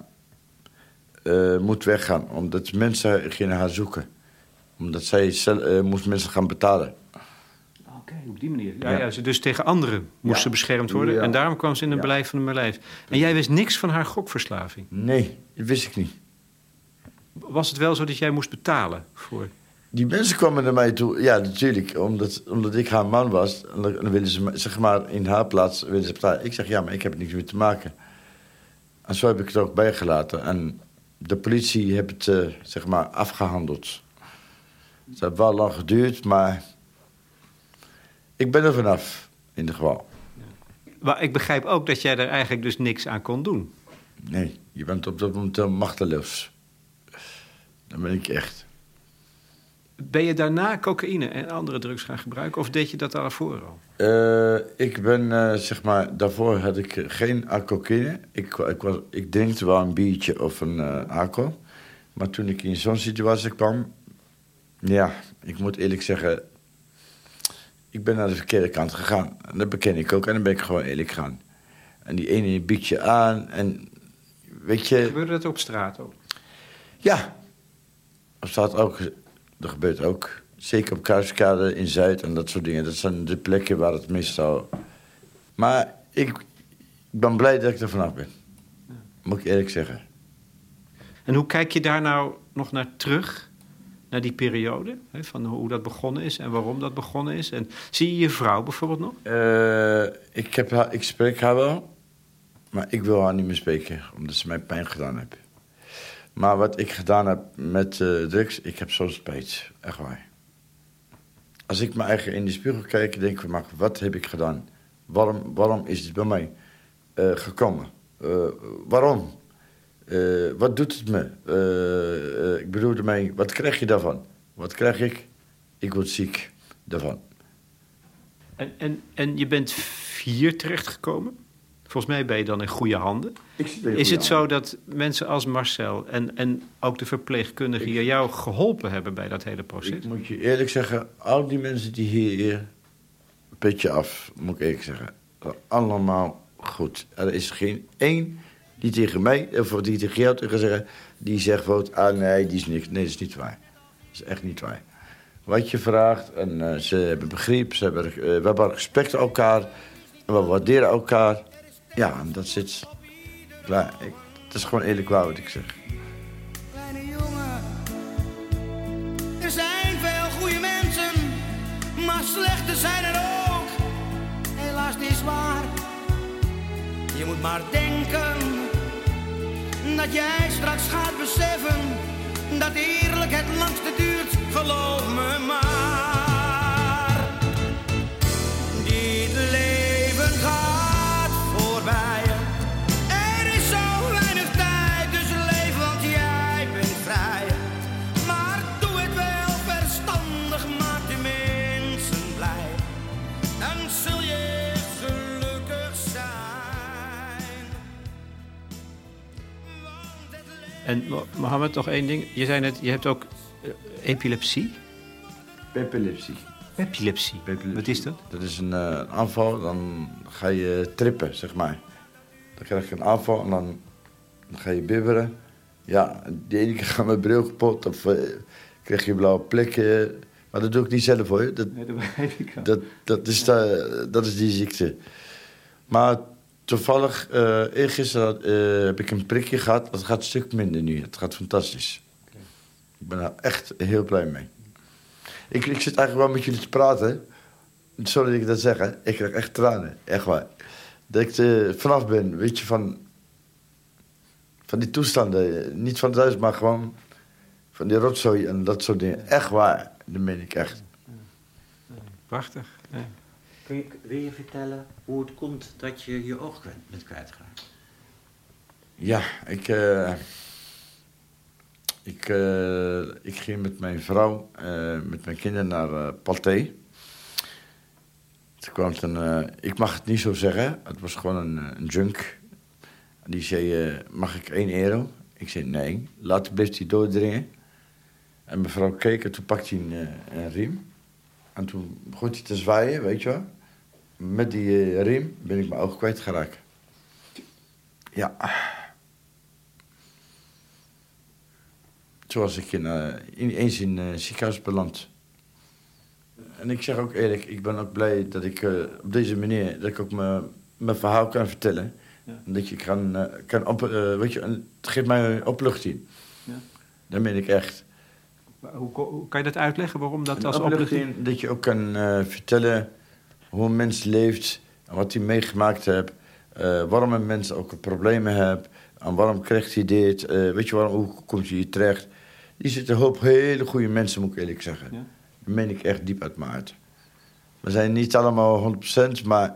uh, moet weggaan. Omdat mensen gingen haar zoeken. Omdat zij zelf, uh, moest mensen gaan betalen. Oké, op die manier. Ja, ja. ja, dus tegen anderen moest ze beschermd worden. En daarom kwam ze in een beleid van een beleid. En jij wist niks van haar gokverslaving? Nee, dat wist ik niet was het wel zo dat jij moest betalen voor... Die mensen kwamen naar mij toe, ja natuurlijk, omdat, omdat ik haar man was. En dan willen ze, zeg maar, in haar plaats willen ze betalen. Ik zeg, ja, maar ik heb er niks mee te maken. En zo heb ik het ook bijgelaten. En de politie heeft het, uh, zeg maar, afgehandeld. Het heeft wel lang geduurd, maar ik ben er vanaf, in ieder geval. Maar ik begrijp ook dat jij er eigenlijk dus niks aan kon doen. Nee, je bent op dat moment machteloos. Dan ben ik echt. Ben je daarna cocaïne en andere drugs gaan gebruiken of deed je dat daarvoor al? Uh, ik ben, uh, zeg maar, daarvoor had ik geen cocaïne. Ik, ik, was, ik drinkte wel een biertje of een uh, alcohol. Maar toen ik in zo'n situatie kwam, ja, ik moet eerlijk zeggen, ik ben naar de verkeerde kant gegaan. En dat beken ik ook en dan ben ik gewoon eerlijk gegaan. En die ene biertje aan en weet je... Gebeurde dat op straat ook? Ja, er staat ook, er gebeurt ook, zeker op Kruiskade in Zuid en dat soort dingen. Dat zijn de plekken waar het meestal... Maar ik, ben blij dat ik er vanaf ben. Moet ik eerlijk zeggen. En hoe kijk je daar nou nog naar terug? Naar die periode? Hè, van hoe dat begonnen is en waarom dat begonnen is? En zie je je vrouw bijvoorbeeld nog? Uh, ik, heb haar, ik spreek haar wel. Maar ik wil haar niet meer spreken, omdat ze mij pijn gedaan heeft. Maar wat ik gedaan heb met uh, drugs, ik heb zo'n spijt. Echt waar. Als ik mijn eigen in de spiegel kijk, denk ik, maar wat heb ik gedaan? Waarom, waarom is dit bij mij uh, gekomen? Uh, waarom? wat doet het me? ik bedoel ermee, wat krijg je daarvan? Wat krijg ik? Ik word ziek daarvan. En, en, en je bent hier terechtgekomen? Volgens mij ben je dan in goede handen. is het zo dat mensen als Marcel en, en ook de verpleegkundigen hier jou geholpen hebben bij dat hele proces? Ik moet je eerlijk zeggen, al die mensen die hier, petje af, moet ik eerlijk zeggen, allemaal goed. Er is geen één die tegen mij, of die tegen jou tegen zeggen, die zegt van, ah nee, die is niks. Nee, dat is niet waar. Dat is echt niet waar. Wat je vraagt, en uh, ze hebben begrip, ze hebben, uh, we hebben respect voor elkaar, we waarderen elkaar. Ja, dat zit klaar. Het is gewoon eerlijk waar wat ik zeg. Kleine jongen, er zijn veel goede mensen, maar slechte zijn er ook. Helaas niet waar. Je moet maar denken dat jij straks gaat En Mohammed, nog één ding. Je zei net, je hebt ook uh, epilepsie? Epilepsie. Epilepsie. Wat is dat? Dat is een uh, aanval, dan ga je trippen, zeg maar. Dan krijg je een aanval en dan, dan ga je bibberen. Ja, de ene keer gaat mijn bril kapot of uh, krijg je blauwe plekken. Maar dat doe ik niet zelf hoor. Dat, nee, dat begrijp ik Dat, dat, is, de, dat is die ziekte. Maar toevallig, uh, eergisteren uh, heb ik een prikje gehad. Dat gaat een stuk minder nu. Het gaat fantastisch. Ik ben daar echt heel blij mee. Ik, ik zit eigenlijk wel met jullie te praten. Sorry dat ik dat zeg. Ik krijg echt tranen. Echt waar. Dat ik er vanaf ben, weet je, van... Van die toestanden. Niet van thuis, maar gewoon... Van die rotzooi en dat soort dingen. Echt waar. Dat meen ik echt. Prachtig. Kun je, wil je vertellen hoe het komt dat je je oog bent kwijtgeraakt? Ja, ik... Uh, ik, uh, ik ging met mijn vrouw, uh, met mijn kinderen naar uh, Pathé. Toen kwam een... ik mag het niet zo zeggen. Het was gewoon een, een junk. Die zei, mag ik 1 euro? Ik zei, nee. Laat best die doordringen. En mevrouw keek en toen pakte hij een, een riem. En toen begon hij te zwaaien, weet je wel. Met die riem ben ik mijn oog kwijtgeraakt. Ja. Toen was ik in, uh, ineens in uh, ziekenhuis beland. En ik zeg ook eerlijk, ik ben ook blij dat ik uh, op deze manier... dat ik ook mijn verhaal kan vertellen. Ja. Dat je kan... kan op, weet je, het geeft mij een opluchting. Ja. Dat meen ik echt. Hoe, hoe, kan je dat uitleggen, waarom dat een als opluchting... Dat je ook kan vertellen hoe een mens leeft... en wat hij meegemaakt heeft... waarom een mens ook problemen heeft... en waarom krijgt hij dit... weet je, waarom, hoe komt hij hier terecht... Die zitten een hoop hele goede mensen, moet ik eerlijk zeggen. Ja? Dat meen ik echt diep uit mijn hart. We zijn niet allemaal 100%, maar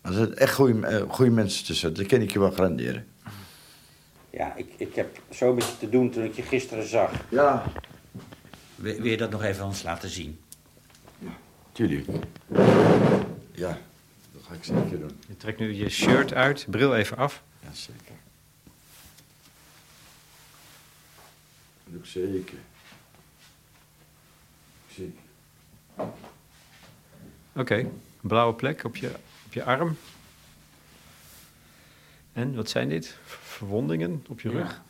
er zitten echt goede, eh, goede mensen tussen. Dat kan ik je wel garanderen. Ja, ik, ik heb zo met je te doen toen ik je gisteren zag. Ja. Wil, wil je dat nog even ons laten zien? Tuurlijk. Ja, dat ga ik zeker doen. Je trekt nu je shirt uit, bril even af. Ja, zeker. Dat zeker. Zeker. Oké, okay. blauwe plek op je, op je arm. En wat zijn dit? Verwondingen op je rug?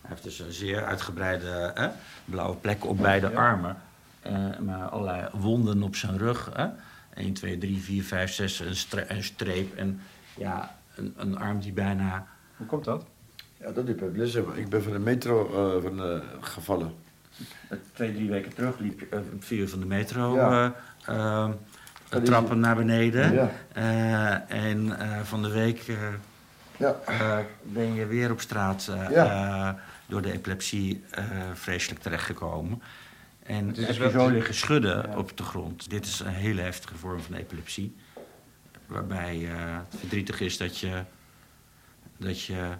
Hij heeft dus een zeer uitgebreide hè, blauwe plek op beide armen. Uh, maar allerlei wonden op zijn rug. Hè? 1, 2, 3, 4, 5, 6, een, stre een streep. En ja, een, een arm die bijna. Hoe komt dat? Ja, dat liep ik Ik ben van de metro uh, van, uh, gevallen. Twee, drie weken terug liep je uh, vier van de metro ja. trappen naar beneden. Ja. en van de week ja. ben je weer op straat door de epilepsie vreselijk terechtgekomen. En het is heb je zo liggen schudden op de grond. Dit is een hele heftige vorm van epilepsie. Waarbij het verdrietig is dat je, dat je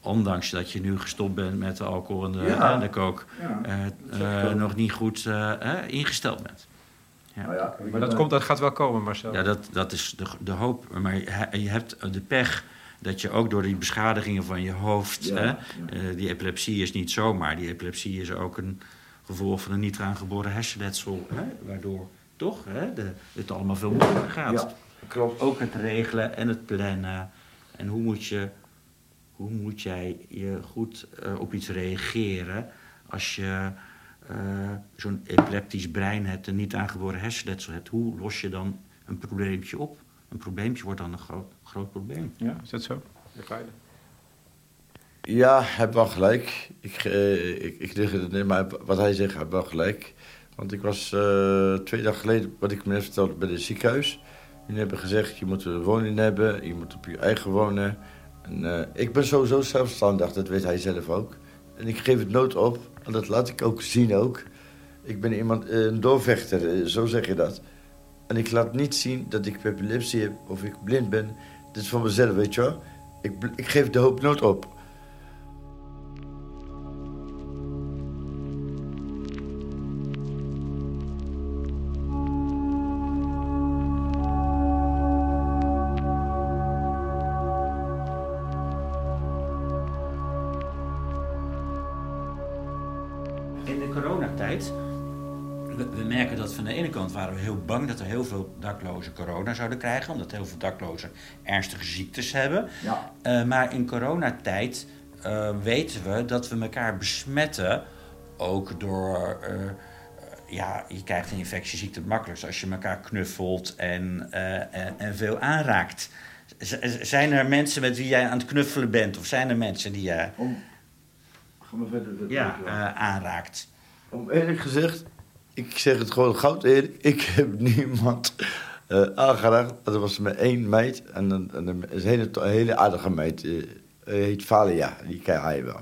ondanks dat je nu gestopt bent met de alcohol en de, ja. de kook, uh, uh, nog niet goed uh, ingesteld bent. Ja. Nou ja, maar dat, komt, dat gaat wel komen, Marcel. Ja, dat, dat is de, de hoop. Maar je hebt de pech dat je ook door die beschadigingen van je hoofd... Ja, hè, die epilepsie is niet zomaar. Die epilepsie is ook een gevolg van een niet aangeboren hersenletsel. Hè, waardoor toch hè, de, het allemaal veel moeilijker gaat. Ja, klopt. Ook het regelen en het plannen. En hoe moet je hoe moet jij je goed uh, op iets reageren als je uh, zo'n epileptisch brein hebt en niet aangeboren hersenletsel hebt? Hoe los je dan een probleempje op? Een probleempje wordt dan een groot, groot probleem. Ja, is dat zo? Ja, heb wel gelijk. Ik, ik, ik het niet, maar wat hij zegt, heb wel gelijk. Want ik was twee dagen geleden, wat ik me net vertelde, bij het ziekenhuis. Die hebben gezegd, je moet een woning hebben, je moet op je eigen wonen. En, uh, ik ben sowieso zelfstandig, dat weet hij zelf ook. En ik geef het nooit op, en dat laat ik ook zien ook. Ik ben iemand, eh, een doorvechter, eh, zo zeg je dat. En ik laat niet zien dat ik epilepsie heb of ik blind ben. Dit is van mezelf, weet je wel. Ik, ik geef de hoop nooit op. daklozen corona zouden krijgen, omdat heel veel daklozen ernstige ziektes hebben. Ja. Uh, maar in coronatijd uh, weten we dat we elkaar besmetten, ook door. Uh, ja, je krijgt een infectieziekte het makkelijkst als je elkaar knuffelt en, en, en, veel aanraakt. Z zijn er mensen met wie jij aan het knuffelen bent, of zijn er mensen die jij ja, aanraakt? Om eerlijk gezegd, ik zeg het gewoon goud eerlijk. Ik heb niemand uh, aangeraakt. Dat was met één meid. En een, een, hele, hele aardige meid. Uh, heet Valia. Die ken hij wel.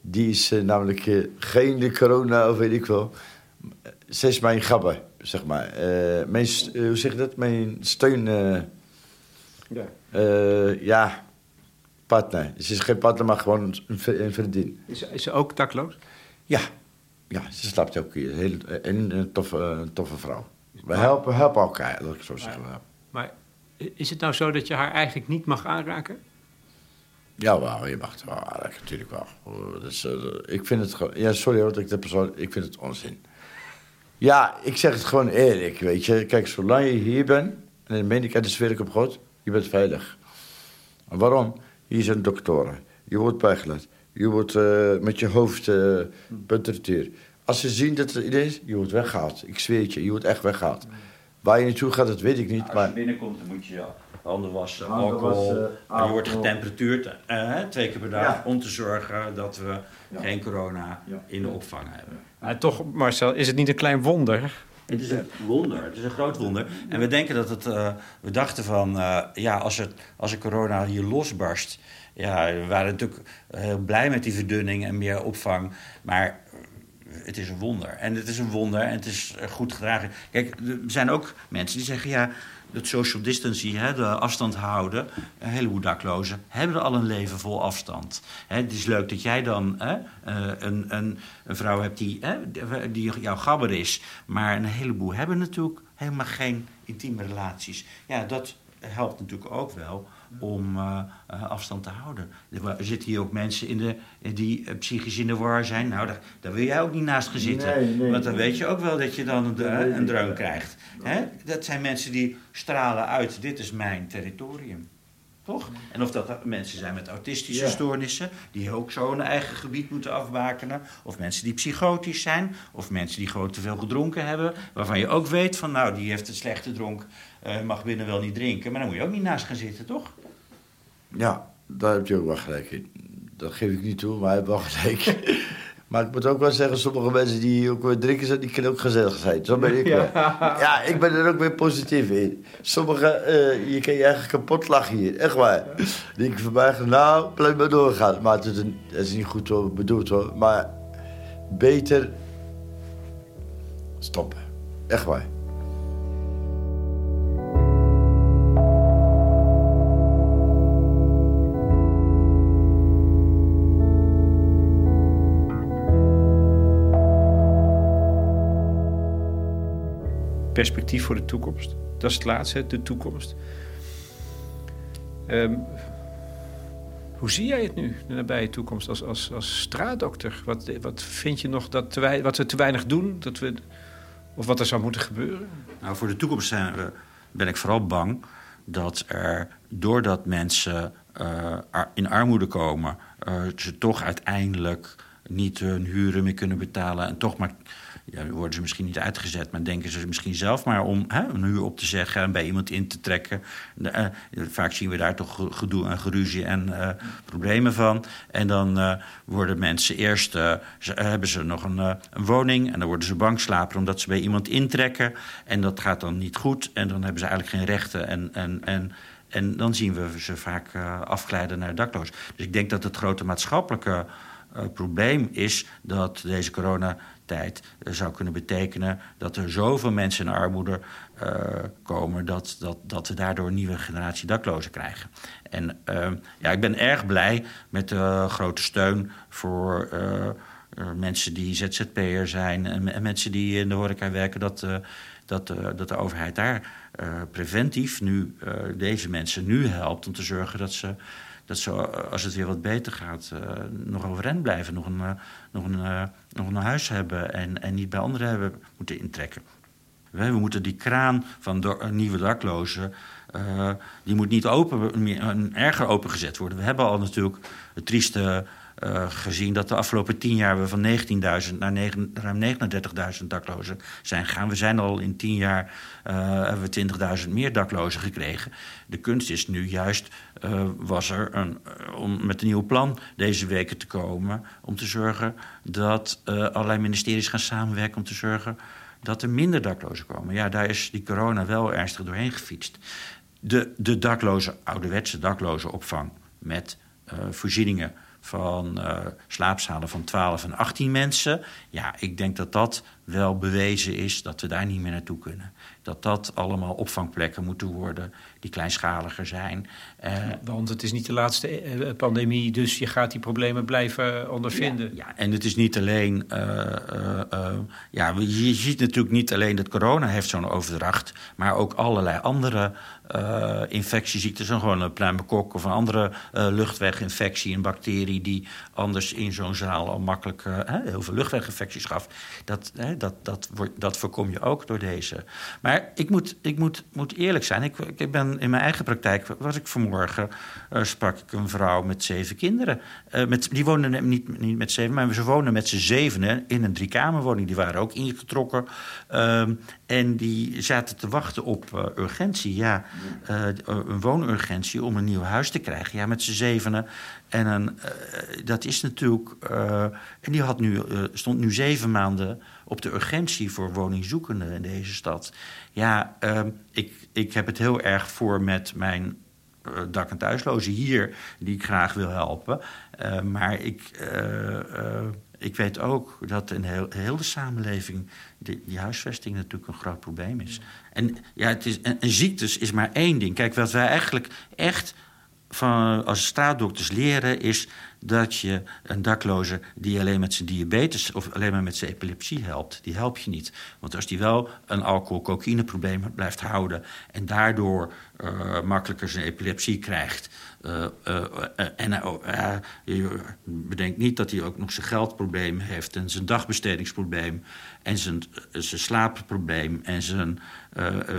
Die is uh, namelijk geen de corona of weet ik wel. Ze is mijn gabber, zeg maar. mijn, hoe zeg je dat? Mijn steun... ja. ja, partner. Ze is geen partner, maar gewoon een, een vriendin. Is, is ze ook dakloos? Ja, ja, ze slaapt ook hier. Heel, een, een, toffe, een toffe vrouw. We helpen, helpen elkaar, dat ik zo zeggen. Maar, maar is het nou zo dat je haar eigenlijk niet mag aanraken? Ja, wel, je mag het wel aanraken, natuurlijk wel. Dus, uh, ik vind het gewoon... Ja, sorry hoor, dat ik de persoon... Ik vind het onzin. Ja, ik zeg het gewoon eerlijk, weet je. Kijk, zolang je hier bent... En dan meen ik de sfeer op God... Je bent veilig. En waarom? Hier zijn doktoren. Je wordt bijgeleid. Je wordt uh, met je hoofd uh, Als ze zien dat er is, je wordt weggehaald. Ik zweer het je, je wordt echt weggehaald. Waar je naartoe gaat, dat weet ik niet. als maar... je binnenkomt, dan moet je je handen wassen, handen alcohol. Wassen, je wordt getemperatuurd uh, twee keer per dag ja. om te zorgen dat we ja. geen corona ja. in de opvang hebben. Maar toch, Marcel, is het niet een klein wonder? Het is een wonder, het is een groot wonder. En we denken dat het, uh, we dachten van, uh, ja, als, het, als er corona hier losbarst, ja, we waren natuurlijk heel blij met die verdunning en meer opvang. Maar het is een wonder. En het is een wonder en het is goed gedragen. Kijk, er zijn ook mensen die zeggen... ja, het social distancing, hè, de afstand houden... een heleboel daklozen hebben al een leven vol afstand. Hè, het is leuk dat jij dan hè, eh, een, een, een, vrouw hebt die, hè, die jouw gabber is... maar een heleboel hebben natuurlijk helemaal geen intieme relaties. Ja, dat helpt natuurlijk ook wel om uh, afstand te houden. Er zitten hier ook mensen in de, die uh, psychisch in de war zijn. Nou, daar, daar, wil jij ook niet naast gaan zitten. Nee, nee, want dan weet je ook wel dat je dan een, een dreun krijgt. Hè? Dat zijn mensen die stralen uit, dit is mijn territorium. Toch? En of dat mensen zijn met autistische ja. stoornissen, die ook zo een eigen gebied moeten afbakenen. Of mensen die psychotisch zijn, of mensen die gewoon te veel gedronken hebben. Waarvan je ook weet van, nou, die heeft een slechte dronk, uh, mag binnen wel niet drinken. Maar dan moet je ook niet naast gaan zitten, toch? Ja, daar heb je ook wel gelijk in. Dat geef ik niet toe, maar hij heeft wel gelijk. maar ik moet ook wel zeggen, sommige mensen die ook weer drinken zijn, die kunnen ook gezellig zijn. Zo ben ik ja. Ja, ik ben er ook weer positief in. Sommige, uh, je kan je eigenlijk kapot lachen hier, echt waar. Ja. Die ik voorbij ga, nou, blijf maar doorgaan. Maar het is, een, het is niet goed bedoeld hoor. Maar beter stoppen. Echt waar. Perspectief voor de toekomst. Dat is het laatste, de toekomst. Um, hoe zie jij het nu, de nabije toekomst, als, als, als straatdokter? Wat, wat vind je nog dat wat we te weinig doen? Dat we, of wat er zou moeten gebeuren? Nou, voor de toekomst ben ik vooral bang dat er, doordat mensen uh, in armoede komen... Uh, ze toch uiteindelijk niet hun huren meer kunnen betalen... en toch maar ja, worden ze misschien niet uitgezet, maar denken ze misschien zelf maar om hè, een huur op te zeggen en bij iemand in te trekken. Uh, vaak zien we daar toch gedoe en geruzie en uh, problemen van. En dan uh, worden mensen eerst, hebben ze nog een, woning en dan worden ze bankslaper omdat ze bij iemand intrekken. En dat gaat dan niet goed en dan hebben ze eigenlijk geen rechten en, en, en en dan zien we ze vaak afglijden naar dakloos. Dus ik denk dat het grote maatschappelijke uh, probleem is dat deze coronatijd uh, zou kunnen betekenen dat er zoveel mensen in armoede uh, komen dat, dat, dat we daardoor een nieuwe generatie daklozen krijgen. En ja, ik ben erg blij met de grote steun voor mensen die ZZP'er zijn en, en, mensen die in de horeca werken, dat, dat, dat de overheid daar preventief nu deze mensen nu helpt om te zorgen dat ze dat ze, als het weer wat beter gaat, nog overeind blijven. Nog een, nog een, nog een huis hebben en, en niet bij anderen hebben moeten intrekken. We moeten die kraan van nieuwe daklozen, die moet niet open, meer, erger opengezet worden. We hebben al natuurlijk het trieste uh, gezien dat de afgelopen tien jaar we van 19.000 naar 9, ruim 39.000 daklozen zijn gegaan. We zijn al in tien jaar uh, hebben we 20.000 meer daklozen gekregen. De kunst is nu juist, uh, was er een, om met een nieuw plan deze weken te komen... om te zorgen dat allerlei ministeries gaan samenwerken om te zorgen dat er minder daklozen komen. Ja, daar is die corona wel ernstig doorheen gefietst. De, de dakloze, ouderwetse dakloze opvang met voorzieningen van uh, slaapzalen van 12 en 18 mensen. Ja, ik denk dat dat wel bewezen is dat we daar niet meer naartoe kunnen. Dat dat allemaal opvangplekken moeten worden die kleinschaliger zijn. Uh, Want het is niet de laatste eh, pandemie, dus je gaat die problemen blijven ondervinden. Ja, ja en het is niet alleen. Uh, ja, je ziet natuurlijk niet alleen dat corona heeft zo'n overdracht, maar ook allerlei andere infectieziekten, zoals gewoon een pluimenkok of een andere luchtweginfectie, een bacterie die anders in zo'n zaal al makkelijk heel veel luchtweginfecties gaf. Dat, dat, dat, dat voorkom je ook door deze. Maar ik moet, ik moet, moet eerlijk zijn. Ik, ik ben in mijn eigen praktijk, was ik vanmorgen, uh, sprak ik een vrouw met zeven kinderen. Uh, met, die wonen niet, niet met zeven, maar ze wonen met z'n zevenen in een driekamerwoning. Die waren ook ingetrokken. Uh, en die zaten te wachten op uh, urgentie. Ja, een woonurgentie om een nieuw huis te krijgen. Ja, met z'n zevenen. En een, dat is natuurlijk. en die had nu, stond nu zeven maanden op de urgentie voor woningzoekenden in deze stad. Ja, uh, ik, ik heb het heel erg voor met mijn uh, dak- en thuislozen hier, die ik graag wil helpen. Uh, maar ik, uh, ik weet ook dat in heel, de samenleving die, huisvesting natuurlijk een groot probleem is. En ja, het is, en, en ziektes is maar één ding. Kijk, wat wij eigenlijk echt van, als straatdokters leren is dat je een dakloze die alleen met zijn diabetes of alleen maar met zijn epilepsie helpt, die help je niet. Want als die wel een alcohol-cocaïneprobleem blijft houden en daardoor uh, makkelijker zijn epilepsie krijgt. Uh, en je bedenkt niet dat hij ook nog zijn geldprobleem heeft en zijn dagbestedingsprobleem en zijn, zijn slaapprobleem en zijn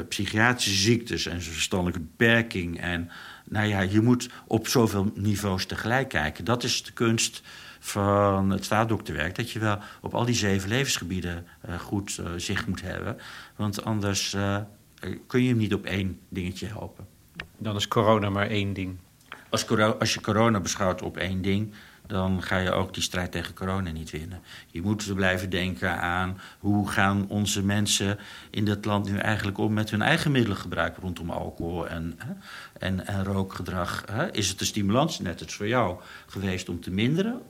psychiatrische ziektes en zijn verstandelijke beperking en nou ja, je moet op zoveel niveaus tegelijk kijken. Dat is de kunst van het staatdokterwerk. Dat je wel op al die zeven levensgebieden uh, goed uh, zicht moet hebben. Want anders uh, kun je hem niet op één dingetje helpen. Dan is corona maar één ding. Als, als je corona beschouwt op één ding dan ga je ook die strijd tegen corona niet winnen. Je moet blijven denken aan hoe gaan onze mensen in dit land nu eigenlijk om met hun eigen middelengebruik rondom alcohol en, en, en rookgedrag. Is het een stimulans, net als voor jou, geweest om te minderen?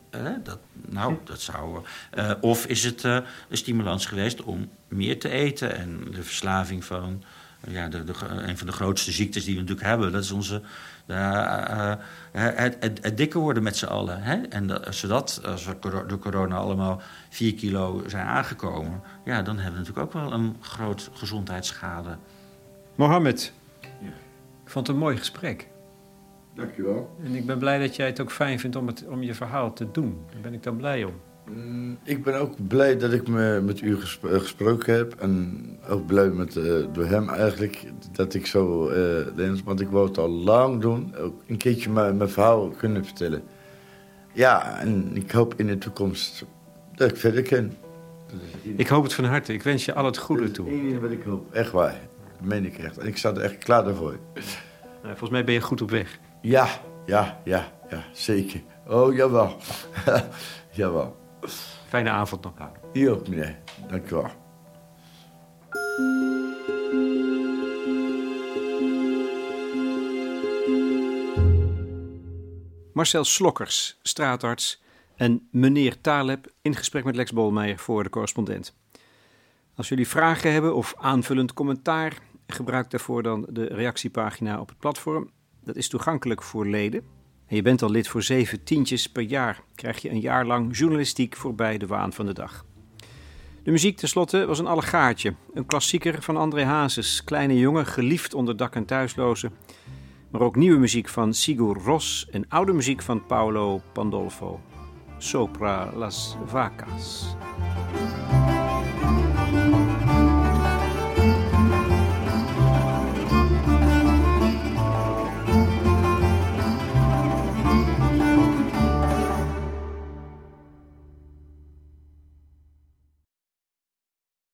Dat, nou, dat zou. Uh, of is het uh, een stimulans geweest om meer te eten en de verslaving van. Ja, de, een van de grootste ziektes die we natuurlijk hebben, dat is onze het, het, het, dikker worden met z'n allen. Hè? En dat, zodat, als we door corona allemaal 4 kilo zijn aangekomen... ja, dan hebben we natuurlijk ook wel een groot gezondheidsschade. Mohammed, ja. ik vond het een mooi gesprek. Dankjewel. En ik ben blij dat jij het ook fijn vindt om, het, om je verhaal te doen. Daar ben ik dan blij om. Mm, ik ben ook blij dat ik me met u eh, gesproken heb. En ook blij met, uh, door hem eigenlijk dat ik zo... Uh, want ik wou het al lang doen. Ook een keertje mijn, verhaal kunnen vertellen. Ja, en ik hoop in de toekomst dat ik verder kan. Ik hoop het van harte. Ik wens je al het goede toe. Dat is wat ik hoop. Echt waar. Dat meen ik echt. En ik sta er echt klaar voor. Nou, volgens mij ben je goed op weg. Ja, ja, ja, ja, zeker. Oh, jawel. jawel. Fijne avond nog. Hier ook, meneer. Dank u wel. Marcel Slokkers, straatarts, en meneer Taleb in gesprek met Lex Bolmeijer voor de correspondent. Als jullie vragen hebben of aanvullend commentaar, gebruik daarvoor dan de reactiepagina op het platform. Dat is toegankelijk voor leden en je bent al lid voor zeven tientjes per jaar, krijg je een jaar lang journalistiek voorbij de waan van de dag. De muziek tenslotte was een allegaartje, een klassieker van André Hazes, kleine jongen, geliefd onder dak- en thuislozen. maar ook nieuwe muziek van Sigur Ros en oude muziek van Paolo Pandolfo. Sopra las vacas.